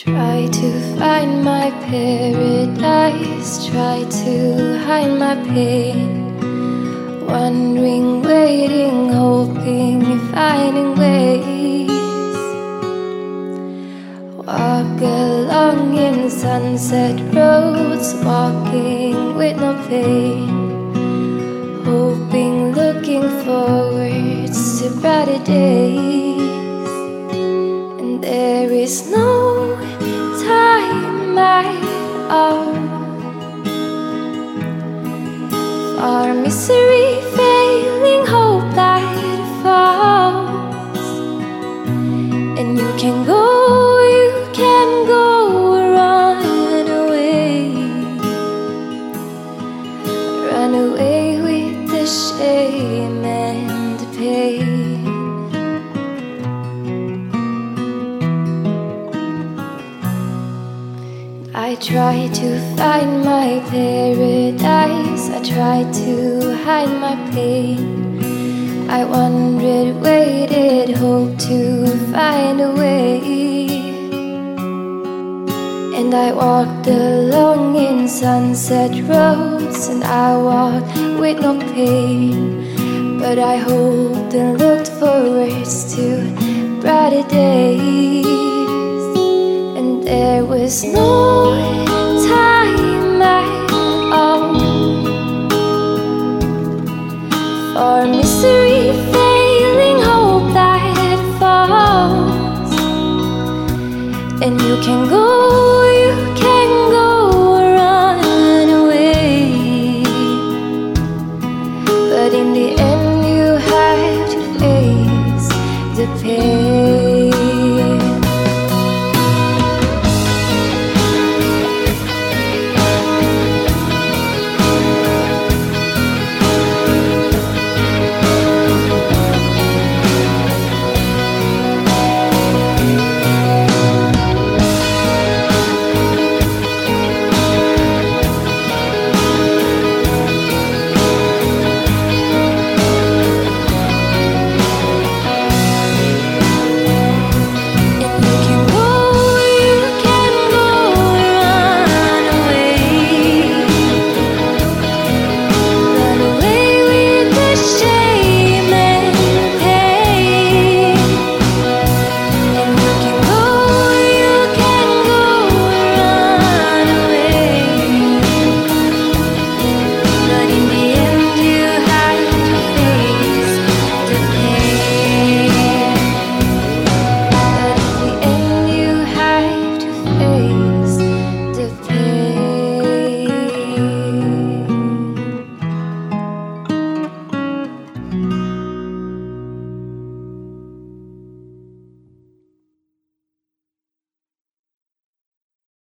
Try to find my paradise, try to hide my pain. Wondering, waiting, hoping, finding ways. Walk along in sunset roads, walking with no pain. Hoping, looking forward to brighter days. And there is no all for misery, failing hope that falls. And you can go, you can go, run away, run away with the shame try to find my paradise. I try to hide my pain. I wondered, waited, hoped to find a way. And I walked along in sunset roads, and I walked with no pain. But I hoped and looked forward to brighter days. There was no time at all for misery, failing hope that falls. And you can go, you can go, run away. But in the end, you have to face the pain.